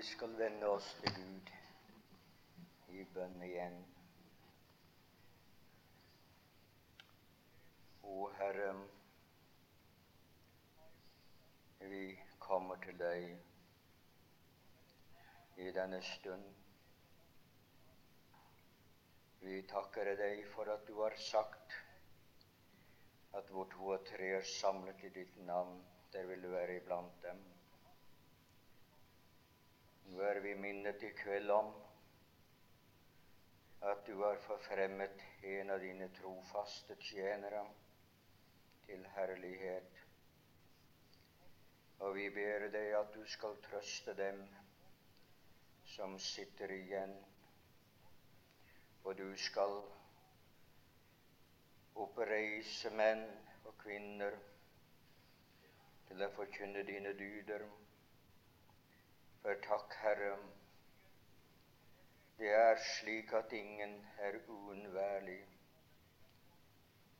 Vi skal vende oss til Gud i bønn igjen. Å Herre, vi kommer til deg i denne stund. Vi takker deg for at du har sagt at hvor to og tre er samlet i ditt navn, der vil du være iblant dem. Nå er vi minnet i kveld om at du har forfremmet en av dine trofaste tjenere til herlighet. Og vi ber deg at du skal trøste dem som sitter igjen, og du skal oppreise menn og kvinner til å forkynne dine dyder. For takk, Herre, det er slik at ingen er uunnværlig,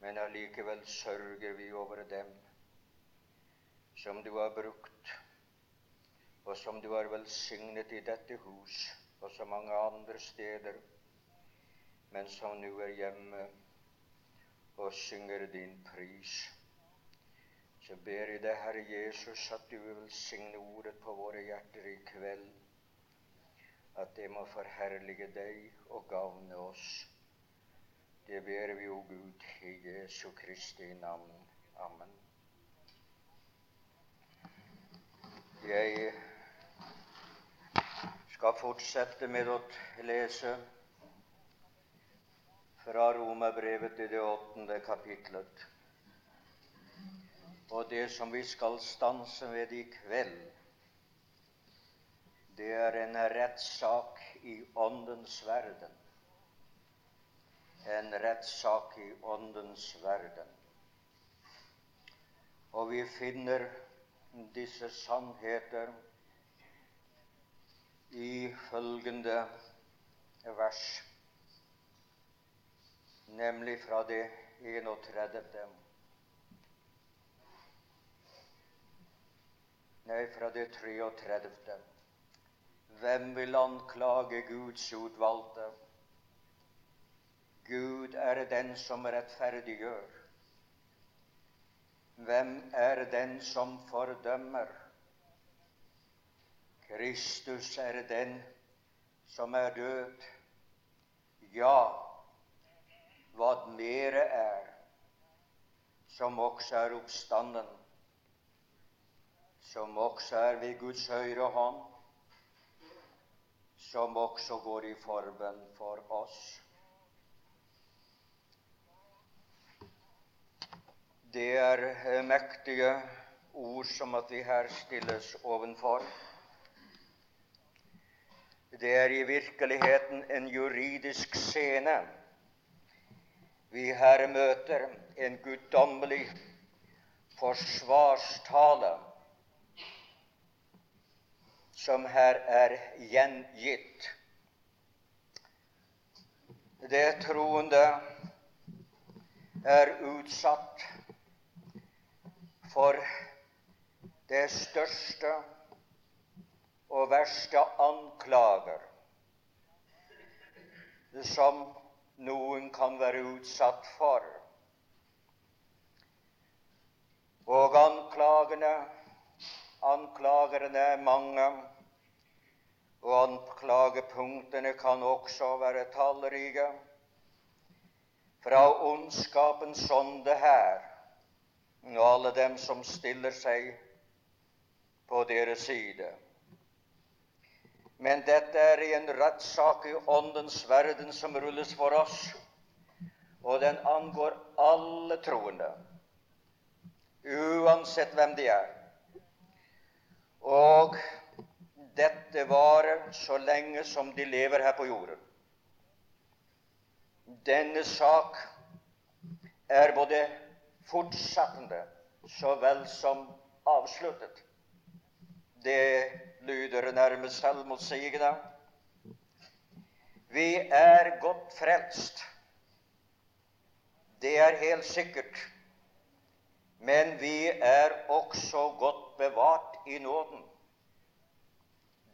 men allikevel sørger vi over dem som du har brukt, og som du har velsignet i dette hus og så mange andre steder, men som nå er hjemme og synger din pris. Så ber jeg deg, Herre Jesus, at du vil signe ordet på våre hjerter i kveld. At det må forherlige deg og gagne oss. Det ber vi, o Gud, i Jesu Kristi navn. Amen. Jeg skal fortsette med å lese fra Romerbrevet i det åttende kapitlet. Og det som vi skal stanse ved i kveld, det er en rettssak i Åndens verden. En rettssak i Åndens verden. Og vi finner disse sannheter i følgende vers, nemlig fra det 31. Nei, fra det 33. Hvem vil anklage Guds utvalgte? Gud er den som rettferdiggjør. Hvem er den som fordømmer? Kristus er den som er død. Ja, hva mere er, som også er oppstanden som også er ved Guds høyre hånd, som også går i forbønn for oss. Det er mektige ord som at vi her stilles ovenfor. Det er i virkeligheten en juridisk scene. Vi her møter en guddommelig forsvarstale som her er gjengitt. Det troende er utsatt for det største og verste anklager som noen kan være utsatt for. Og anklagene, anklagerne er mange, og anklagepunktene kan også være tallrike. Fra ondskapens ånde her og alle dem som stiller seg på deres side. Men dette er en rettssak i åndens verden som rulles for oss, og den angår alle troende, uansett hvem de er. Og dette varer så lenge som de lever her på jorden. Denne sak er både fortsattende så vel som avsluttet. Det lyder nærmest selvmotsigende. Vi er godt frelst. Det er helt sikkert. Men vi er også godt bevart i nåden.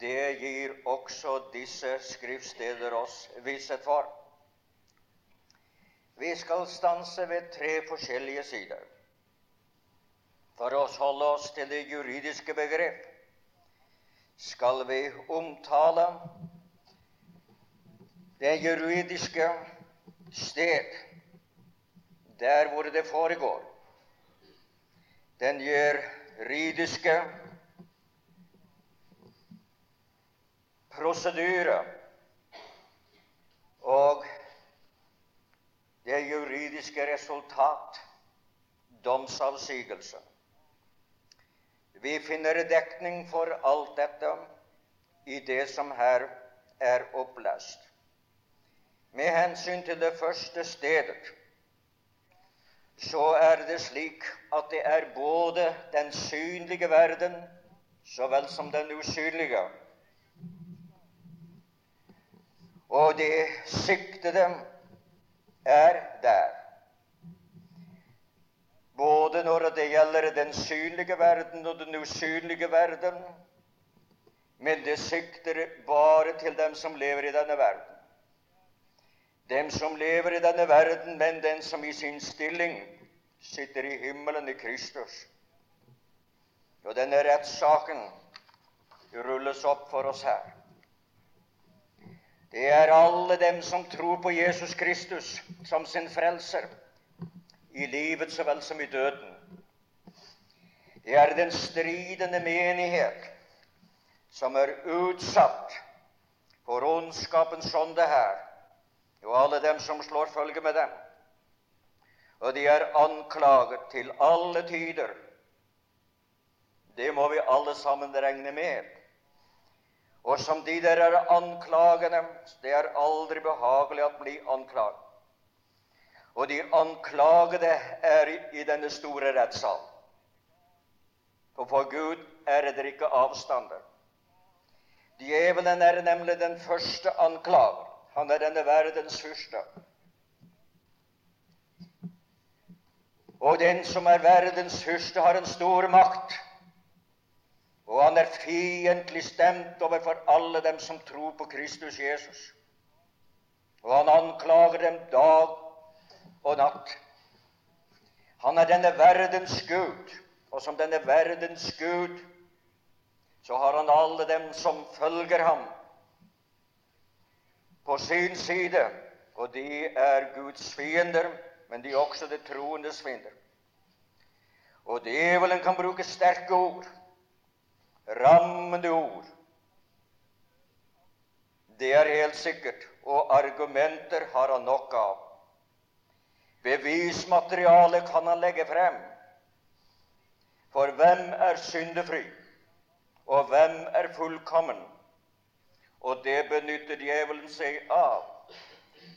Det gir også disse skriftsteder oss visshet for. Vi skal stanse ved tre forskjellige sider. For å holde oss til det juridiske begrep skal vi omtale det juridiske sted der hvor det foregår. Den juridiske prosedyre og det juridiske resultat domsavsigelse. Vi finner dekning for alt dette i det som her er opplest. Med hensyn til det første stedet så er det slik at det er både den synlige verden så vel som den usynlige. Og det siktede er der. Både når det gjelder den synlige verden og den usynlige verden. Men det sikter bare til dem som lever i denne verden. Dem som lever i denne verden, men den som i sin stilling sitter i himmelen i Kristus. Og denne rettssaken rulles opp for oss her. Det er alle dem som tror på Jesus Kristus som sin frelser, i livet så vel som i døden. Det er den stridende menighet som er utsatt for ondskapens ånde her, og alle dem som slår følge med dem. Og de er anklaget til alle tider. Det må vi alle sammen regne med. Og som de der er anklagende, det er aldri behagelig å bli anklaget. Og de anklagede er i denne store rettssal. For for Gud er det ikke avstander. Djevelen er nemlig den første anklager. Han er denne verdens fyrste. Og den som er verdens fyrste, har en stor makt. Og han er fiendtlig stemt overfor alle dem som tror på Kristus Jesus. Og han anklager dem dag og natt. Han er denne verdens Gud, og som denne verdens Gud så har han alle dem som følger ham, på sin side. Og de er Guds fiender, men de er også det troendes fiender. Og djevelen kan bruke sterke ord rammende ord. Det er helt sikkert, og argumenter har han nok av. Bevismaterialet kan han legge frem. For hvem er syndefri, og hvem er fullkommen? Og det benytter djevelen seg av,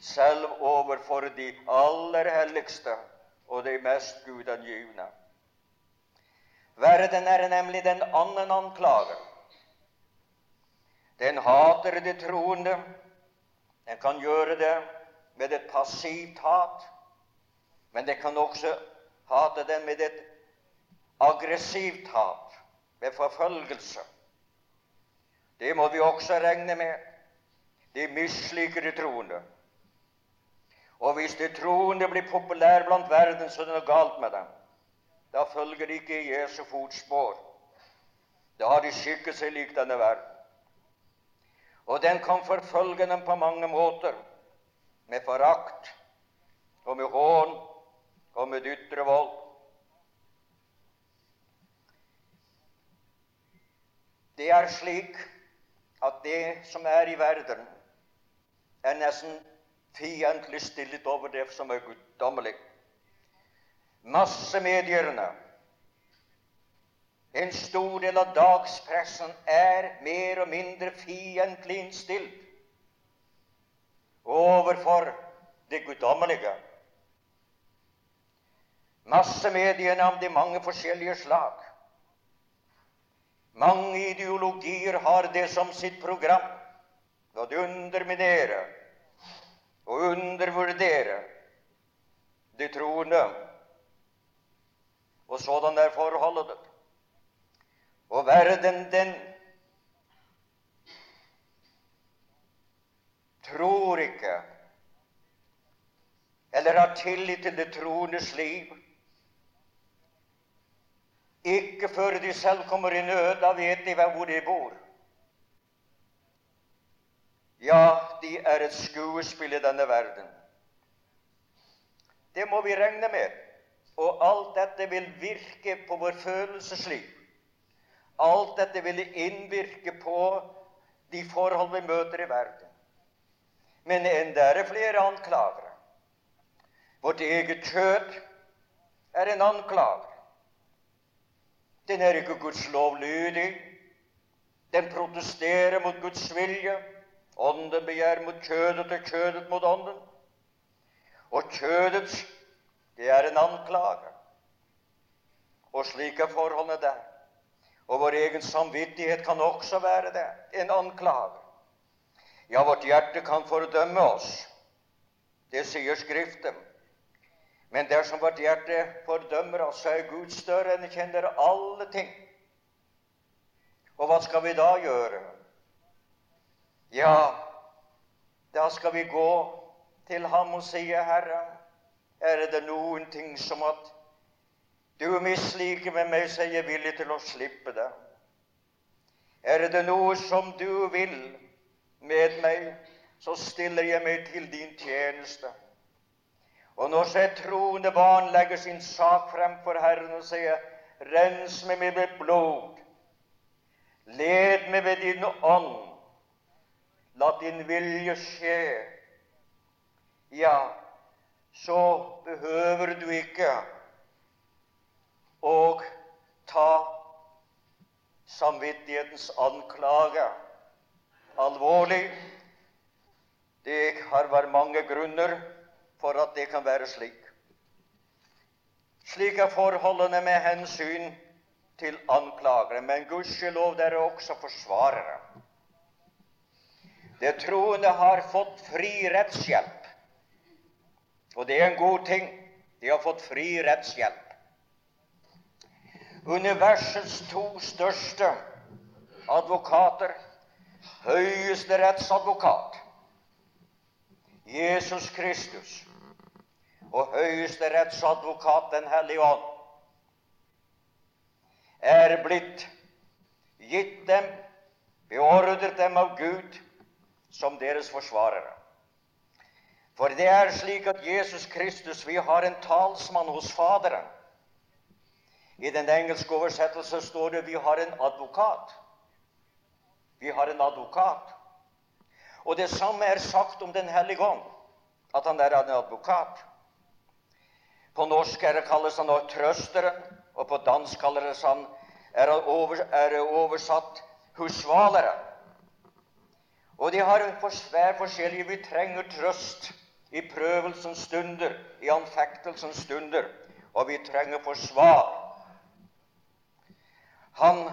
selv overfor de aller helligste og de mest gudangivne. Verden er nemlig den annen anklager. Den hater det troende. Den kan gjøre det med et passivt hat, men den kan også hate den med et aggressivt hat, med forfølgelse. Det må vi også regne med. De misliker de troende. Og hvis de troende blir populære blant verden, så er det noe galt med dem. Da følger de ikke i Jesu fotspor. Da har de skikket seg lik denne verden. Og den kan forfølge dem på mange måter. Med forakt og med hån og med ytre vold. Det er slik at det som er i verden, er nesten fiendtlig stillet over det som er guddommelig massemedierne, en stor del av dagspressen er mer og mindre fiendtlig innstilt overfor det guddommelige. Massemediene av de mange forskjellige slag. Mange ideologier har det som sitt program å underminere og undervurdere de troende og sådan er forholdet. Og verden, den tror ikke eller har tillit til det troendes liv. Ikke før de selv kommer i nød, da vet de hvor de bor. Ja, de er et skuespill i denne verden. Det må vi regne med. Og alt dette vil virke på vår følelsesliv. Alt dette vil innvirke på de forhold vi møter i verden. Men enda er det flere anklagere. Vårt eget kjød er en anklager. Den er ikke Guds lov lydig. Den protesterer mot Guds vilje. Ånden begjær mot kjødet og kjødet mot ånden. Og kjødets, det er en anklage. Og slik er forholdene der. Og vår egen samvittighet kan også være det, en anklage. Ja, vårt hjerte kan fordømme oss. Det sier Skriften. Men dersom vårt hjerte fordømmer oss, så er Gud større enn kjenner alle ting. Og hva skal vi da gjøre? Ja, da skal vi gå til ham og sier, 'Herre, er det noen ting som at du misliker med meg, så er jeg villig til å slippe det.' Er det noe som du vil med meg, så stiller jeg meg til din tjeneste. Og når så et troende barn legger sin sak frem for Herren og sier, 'Rens meg med ditt blod', 'Led meg ved din ånd', 'La din vilje skje', ja, så behøver du ikke å ta samvittighetens anklage alvorlig. Det har vært mange grunner for at det kan være slik. Slik er forholdene med hensyn til anklagere, men gudskjelov det er også forsvarere. Det troende har fått fri rettshjelp. Og det er en god ting. De har fått fri rettshjelp. Universets to største advokater, høyeste rettsadvokat, Jesus Kristus, og høyeste rettsadvokat, Den hellige ånd, er blitt gitt dem, beordret dem av Gud, som deres forsvarere. For det er slik at Jesus Kristus Vi har en talsmann hos Faderen. I den engelske oversettelse står det 'vi har en advokat'. Vi har en advokat. Og det samme er sagt om Den hellige ånd, at han er en advokat. På norsk er det kalles han trøsteren, og på dansk kalles han er, over, er oversatt husvaleren. Og de har hver forskjellige Vi trenger trøst i prøvelsens stunder, i anfektelsens stunder, og vi trenger forsvar. Han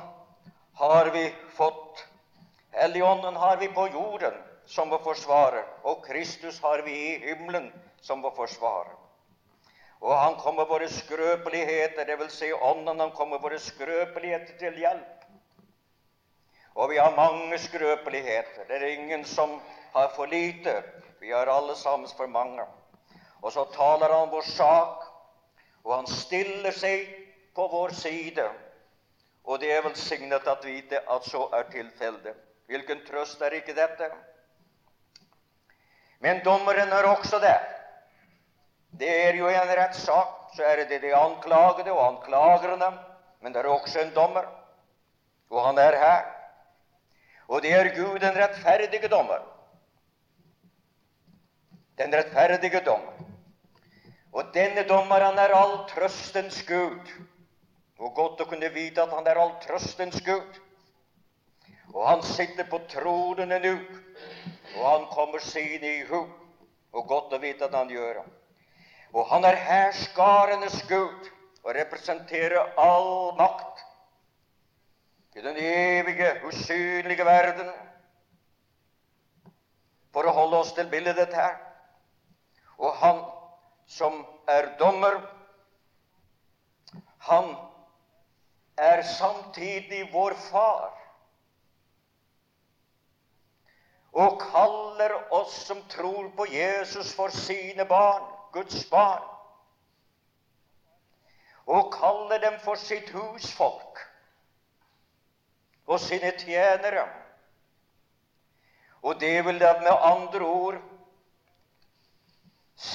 har vi fått. Helligånden har vi på jorden som vår forsvarer, og Kristus har vi i himmelen som vår forsvarer. Og han kommer våre skrøpeligheter, dvs. Si ånden, han kommer våre skrøpeligheter til hjelp. Og vi har mange skrøpeligheter. Det er ingen som har for lite. Vi har alle sammen for mange. Og så taler han vår sak, og han stiller seg på vår side. Og det er velsignet at vite at så er tilfellet. Hvilken trøst er ikke dette? Men dommeren er også der. Det er jo en rettssak. Så er det de anklagede og anklagerne. Men det er også en dommer. Og han er her. Og det er Gud, den rettferdige dommer den rettferdige dommer. Og denne dommeren er all trøstens Gud. Og godt å kunne vite at han er all trøstens Gud. Og han sitter på tronen nå, og han kommer sine i hu. Og godt å vite at han gjør det. Og han er hærskarenes Gud og representerer all makt i den evige, usynlige verden. For å holde oss til bildet her og han som er dommer, han er samtidig vår far og kaller oss som tror på Jesus for sine barn, Guds barn, og kaller dem for sitt husfolk og sine tjenere. Og det vil da med andre ord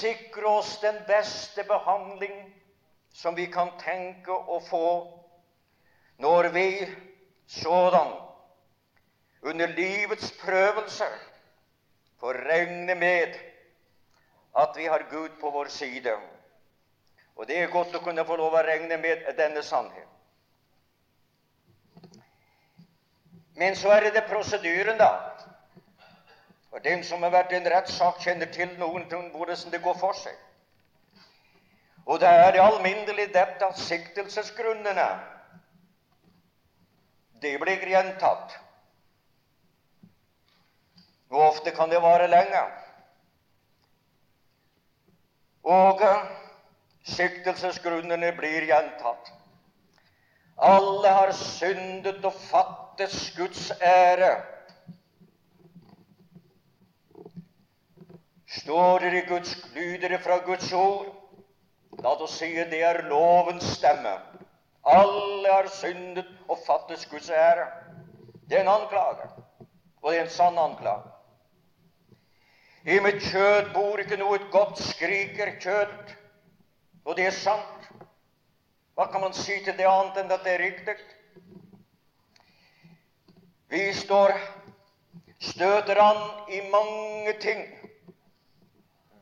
sikre oss den beste behandling som vi kan tenke å få når vi sådan under livets prøvelser får regne med at vi har Gud på vår side. Og det er godt å kunne få lov å regne med denne sannhet. Men så er det prosedyren, da. Og Den som har vært i en rettssak, kjenner til noen hvordan det går for seg. Og det er det alminnelig dette at siktelsesgrunnene det blir gjentatt. Og ofte kan det vare lenge. Og eh, siktelsesgrunnene blir gjentatt. Alle har syndet og fattes Guds ære. Står dere, Guds, lyder det fra Guds ord? La oss si det er lovens stemme. Alle har syndet og fattes Guds ære. Det er en anklage, og det er en sann anklage. I mitt kjød bor ikke noe godt, skriker kjøtt, og det er sant. Hva kan man si til det annet enn at det er riktig? Vi står støter an i mange ting,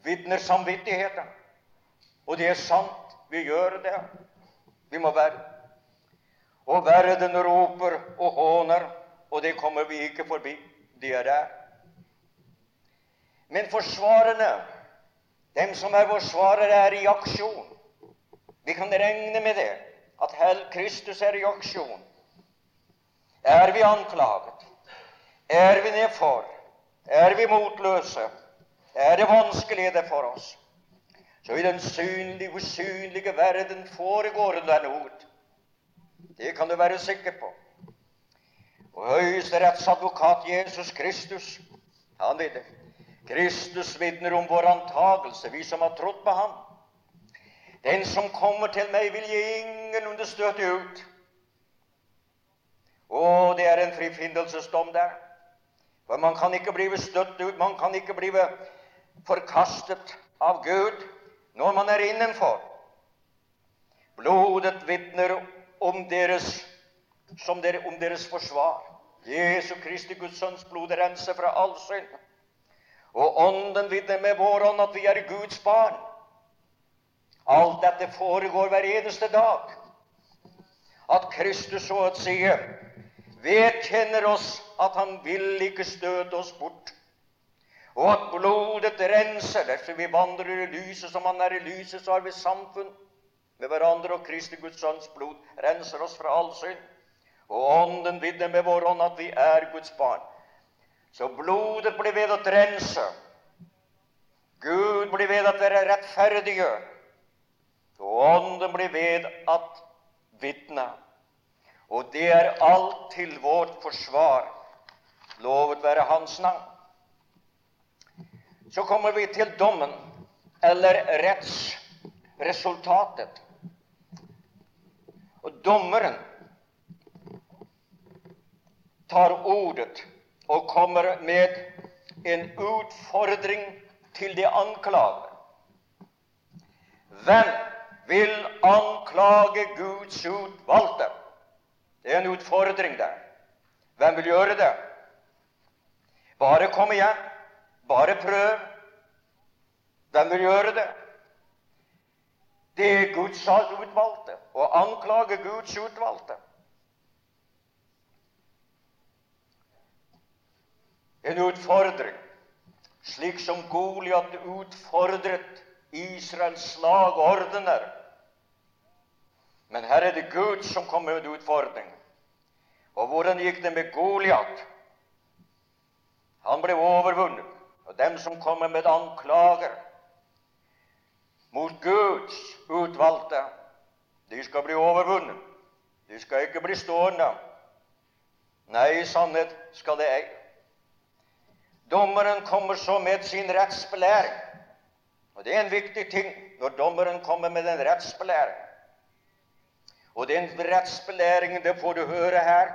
vitner samvittigheten. Og det er sant, vi gjør det. Vi må være. Og verden roper og håner, og det kommer vi ikke forbi. De er der. Men forsvarerne, dem som er forsvarere, er i aksjon. Vi kan regne med det, at Hell Kristus er i aksjon. Er vi anklaget? Er vi nedfor? Er vi motløse? Er det vanskelig det for oss? Så i den synlige, usynlige verden foregår det noe. Det kan du være sikker på. Og høyesterettsadvokat Jesus Kristus, han det. Kristus vitner om vår antagelse, vi som har trodd på ham. Den som kommer til meg, vil jeg ingenlunde støte ut. Å, det er en frifinnelsesdom der. For man kan ikke bli støtt ut, man kan ikke bli forkastet av Gud når man er innenfor. Blodet vitner om deres, som dere, om deres forsvar. Jesu Kristi Guds Sønns blod renser fra all synd. Og Ånden vitner med vår ånd at vi er Guds barn. Alt dette foregår hver eneste dag. At Kristus så å si vedkjenner oss at Han vil ikke støte oss bort og at blodet renser. Dersom vi vandrer i lyset som han er i lyset, så har vi samfunn med hverandre, og Kristi Guds Sønns blod renser oss fra all synd. Og Ånden vitner med vår ånd at vi er Guds barn. Så blodet blir ved å rense. Gud blir ved at være rettferdiggjør. Og Ånden blir ved at vitne. Og det er alt til vårt forsvar. Lovet være Hans navn. Så kommer vi til dommen, eller rettsresultatet. Og dommeren tar ordet og kommer med en utfordring til de anklager. Hvem vil anklage Guds utvalgte? Det er en utfordring der. Hvem vil gjøre det? Bare kom igjen. Bare prøv. Hvem vil gjøre det? Det er Guds utvalgte. Å anklage Guds utvalgte. En utfordring, slik som Goliat utfordret Israels slagordener. Men her er det Gud som kommer med utfordringen. Og hvordan gikk det med Goliat? Han ble overvunnet. Og dem som kommer med anklager mot Guds utvalgte, de skal bli overvunnet. De skal ikke bli stående. Nei, i sannhet skal det ei. Dommeren kommer så med sin rettsbelæring. Og Det er en viktig ting når dommeren kommer med den rettsbelæring. Og den rettsbelæringen det får du høre her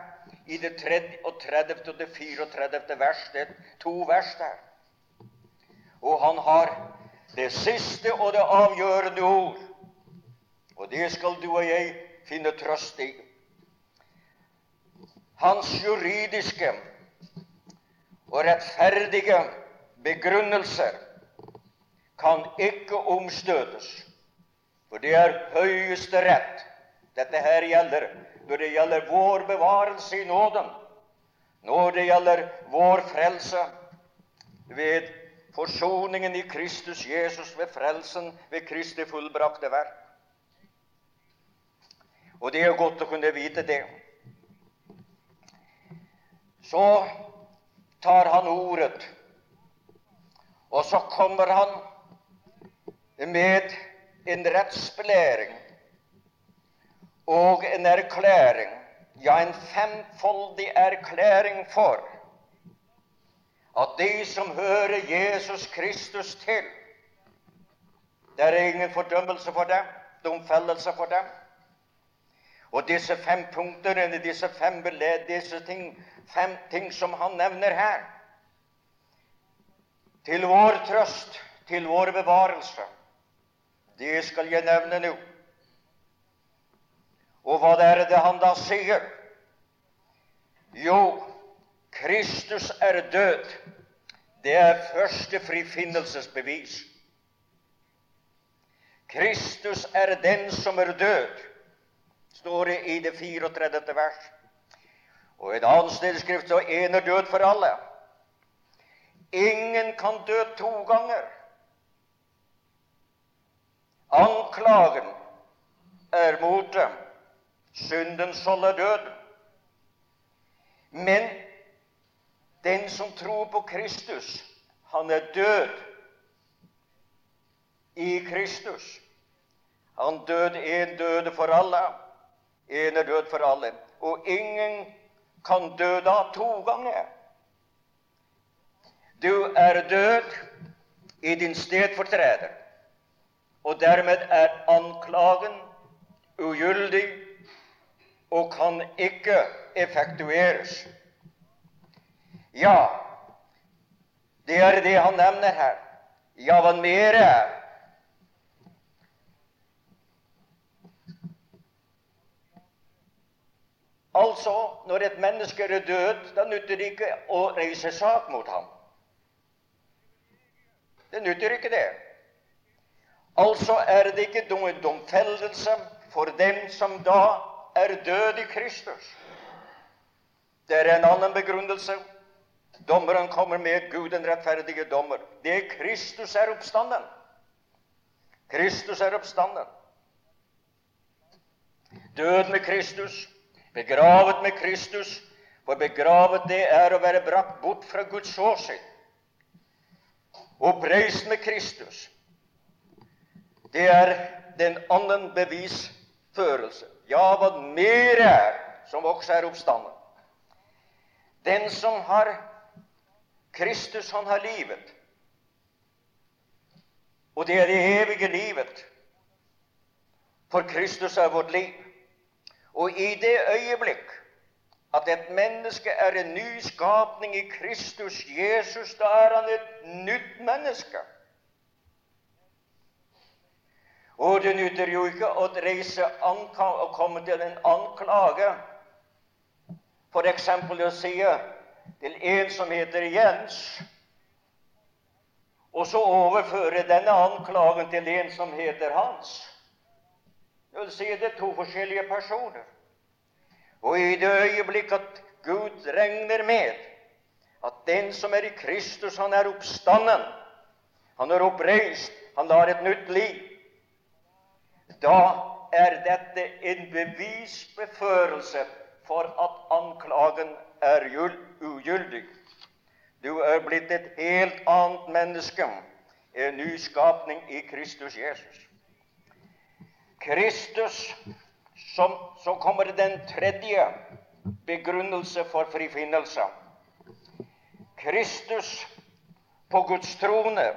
i det 33. og det 34. vers. Det er to vers der. Og han har det siste og det avgjørende ord. Og det skal du og jeg finne trøst i. Hans juridiske og rettferdige begrunnelser kan ikke omstøtes, for det er høyeste rett dette her gjelder når det gjelder vår bevarelse i nåden, når det gjelder vår frelse ved forsoningen i Kristus Jesus, ved frelsen ved Kristi fullbrakte verk. Og det er godt å kunne vite det. Så tar han ordet, og så kommer han med en rettsbelæring og en erklæring, ja, en femfoldig erklæring for at de som hører Jesus Kristus til Det er ingen fordømmelse for dem, domfellelse for dem. Og disse fem punktene, disse fem beled, disse ting, fem ting som han nevner her, til vår trøst, til vår bevarelse, det skal jeg nevne nå. Og hva er det han da sier? Jo, Kristus er død. Det er første frifinnelsesbevis. Kristus er den som er død, står det i det 34. vers. Og et annet sted i Skriften så en er død for alle. Ingen kan dø to ganger. Anklagen er mot dem Synden skjold er død. Men den som tror på Kristus, han er død i Kristus. Han døde, en døde for alle, en er død for alle. Og ingen kan dø da to ganger. Du er død i din stedfortreder, og dermed er anklagen ugyldig og kan ikke effektueres. Ja, det er det han nevner her. Ja, hva mer er? Altså, når et menneske er død, da nytter det ikke å reise sak mot ham. Det nytter ikke det. Altså er det ikke noen domfellelse for dem som da er død i Kristus. Det er en annen begrunnelse. Dommeren kommer med Gud, den rettferdige dommer. Det er Kristus er oppstanden. Kristus er oppstanden. Død med Kristus, begravet med Kristus. For begravet, det er å være brakt bort fra Guds åsyn. Oppreist med Kristus. Det er den annen bevisførelse ja, hva mer er, som også er oppstanden. Den som har Kristus, han har livet. Og det er det evige livet. For Kristus er vårt liv. Og i det øyeblikk at et menneske er en ny skapning i Kristus Jesus, da er han et nytt menneske. Og det nytter jo ikke å reise og komme til en anklage, f.eks. å si til en som heter Jens, og så overføre denne anklagen til en som heter Hans. Det vil si det er to forskjellige personer. Og i det øyeblikk at Gud regner med at den som er i Kristus, han er oppstanden, han er oppreist, han har et nytt liv da er dette en bevisbeførelse for at anklagen er ugyldig. Du er blitt et helt annet menneske, en nyskapning i Kristus Jesus. Kristus, som, Så kommer den tredje begrunnelse for frifinnelse. Kristus på Guds trone.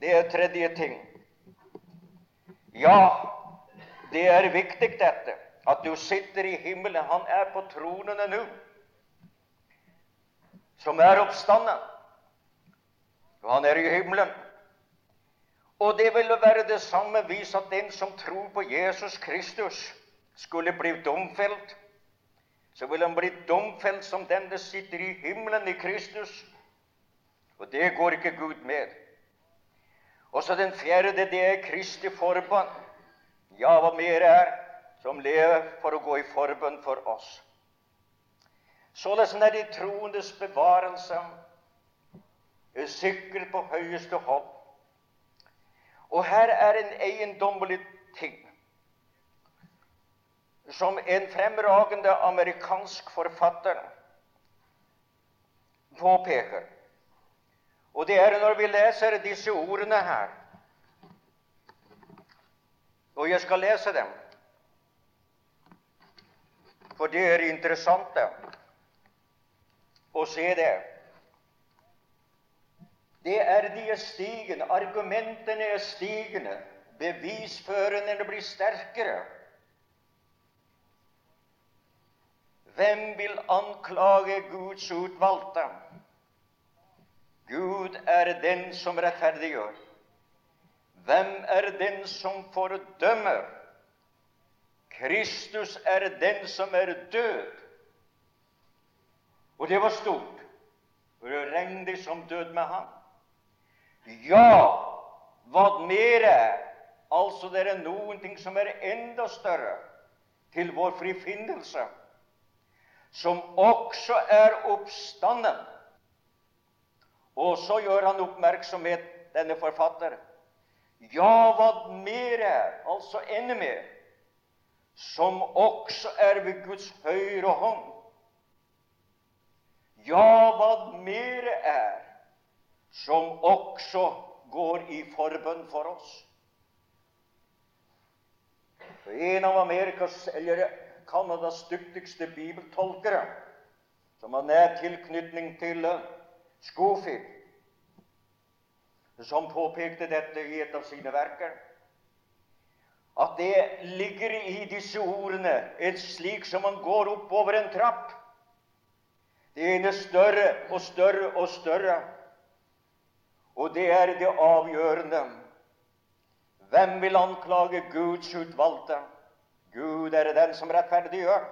Det er tredje ting. Ja, det er viktig, dette, at du sitter i himmelen. Han er på tronene nå, som er oppstanden. Og han er i himmelen. Og det ville være det samme vis at den som tror på Jesus Kristus, skulle bli domfelt. Så vil han bli domfelt som den det sitter i himmelen i Kristus. Og det går ikke Gud med. Og så den fjerde, det er Kristi forbønn. Ja, hva mer er som lever for å gå i forbønn for oss. Således er de troendes bevarelse sikker på høyeste hold. Og her er en eiendommelig ting som en fremragende amerikansk forfatter påpeker. Og det er når vi leser disse ordene her Og jeg skal lese dem, for det er interessant å se det. Det er de stigende, argumentene er stigende, bevisførende blir sterkere. Hvem vil anklage Guds utvalgte? Gud er den som rettferdiggjør. Hvem er den som fordømmer? Kristus er den som er død. Og det var stort, for det regnet som død med ham. Ja, hva mer er? Altså, det er noen ting som er enda større til vår frifinnelse, som også er oppstanden og så gjør han oppmerksomhet, denne forfatter. Ja, hva mer er, altså enda mer, som også er ved Guds høyre hånd. Ja, hva mer er, som også går i forbønn for oss. En av Amerikas, eller Canadas dyktigste bibeltolkere, som har nær tilknytning til Schofield, som påpekte dette i et av sine verker. At det ligger i disse ordene et slik som man går oppover en trapp. Det ene større og større og større. Og det er det avgjørende. Hvem vil anklage Guds utvalgte? Gud er den som rettferdiggjør.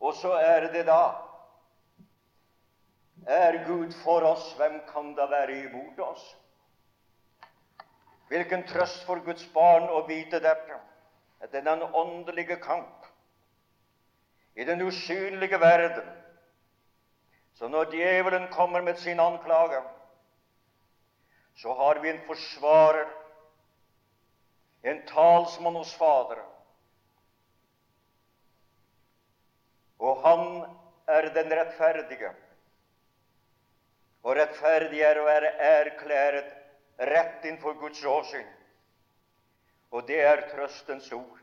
Og så er det da er Gud for oss, hvem kan da være imot oss? Hvilken trøst for Guds barn å vite dette, at det er åndelige kamp i den usynlige verden. Så når djevelen kommer med sin anklage, så har vi en forsvarer, en talsmann hos Fader. Og han er den rettferdige og rettferdig er å være erklæret rett innenfor Guds åsyn. Og det er trøstens ord.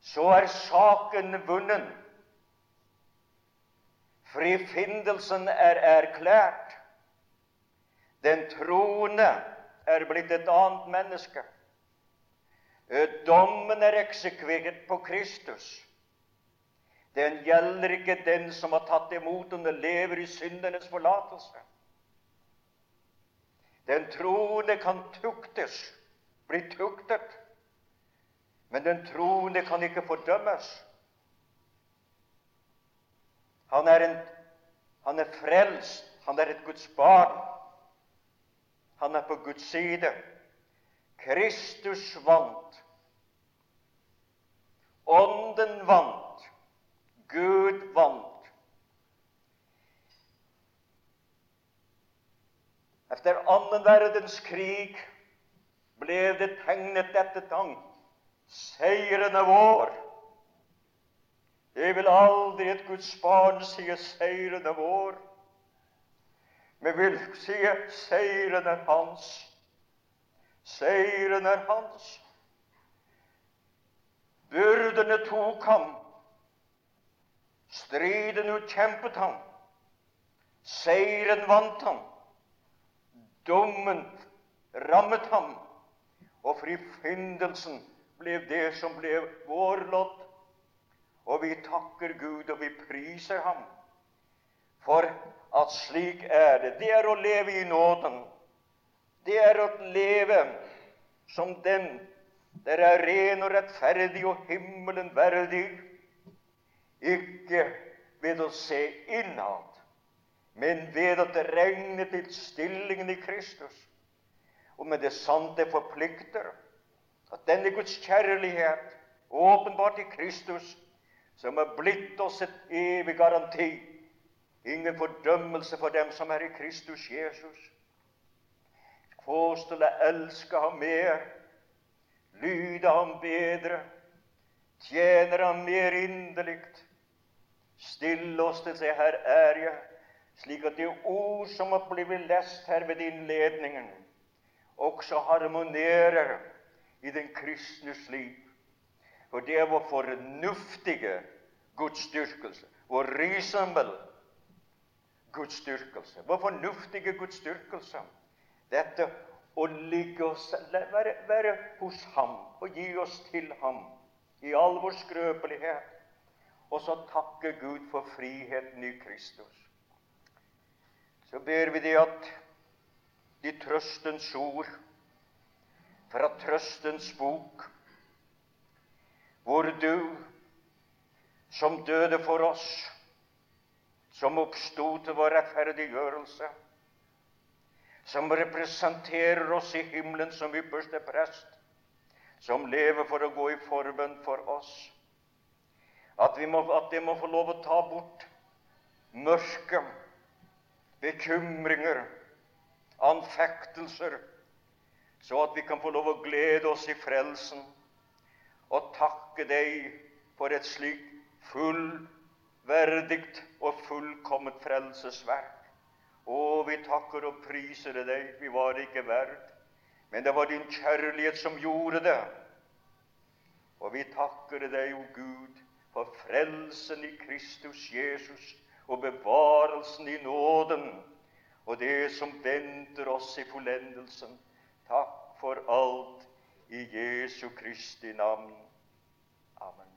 Så er saken vunnen. Frifinnelsen er erklært. Den troende er blitt et annet menneske. Dommen er eksekvert på Kristus. Den gjelder ikke den som har tatt imot den og lever i syndenes forlatelse. Den troende kan tuktes, bli tuktet, men den troende kan ikke fordømmes. Han er, en, han er frelst, han er et Guds barn. Han er på Guds side. Kristus vant. Ånden vant. Gud vant. Efter annen verdenskrig ble det tegnet dette tang. Seieren er vår. Det vil aldri et Guds barn si 'seieren er vår', men vil si 'seieren er hans'. Seieren er hans. Byrdene tok ham, Striden utkjempet ham, Seieren vant ham, dommen rammet ham, og frifinnelsen ble det som ble vår lodd. Og vi takker Gud, og vi priser ham. For at slik er det. Det er å leve i nåden. Det er å leve som den der er ren og rettferdig og himmelen verdig. Ikke ved å se innad, men ved å regne til stillingen i Kristus. Og med det sant det forplikter at denne Guds kjærlighet, åpenbart i Kristus, som har blitt oss et evig garanti, ingen fordømmelse for dem som er i Kristus Jesus. Påstå å elske ham mer, lyde ham bedre, tjener ham mer inderlig. Stille oss til det her er jeg, slik at det ord som har blitt lest her ved innledningen, også harmonerer i den kristnes liv. For det er vår fornuftige gudsdyrkelse, vår reasonable gudsdyrkelse, vår fornuftige gudsdyrkelse. Dette å ligge oss, være, være hos Ham og gi oss til Ham i all vår skrøpelighet, og så takke Gud for friheten i Kristus. Så ber vi det at de trøstens ord fra Trøstens bok, hvor du, som døde for oss, som oppsto til vår rettferdiggjørelse, som representerer oss i himmelen som ypperste prest, som lever for å gå i forbønn for oss, at, må, at det må få lov å ta bort mørke, bekymringer, anfektelser, så at vi kan få lov å glede oss i frelsen og takke deg for et slikt fullverdig og fullkomment frelsesverk. Å, vi takker og priser deg. Vi var ikke verd, men det var din kjærlighet som gjorde det. Og vi takker deg, o Gud, for frelsen i Kristus Jesus og bevarelsen i nåden og det som venter oss i fullendelsen. Takk for alt i Jesu Kristi navn. Amen.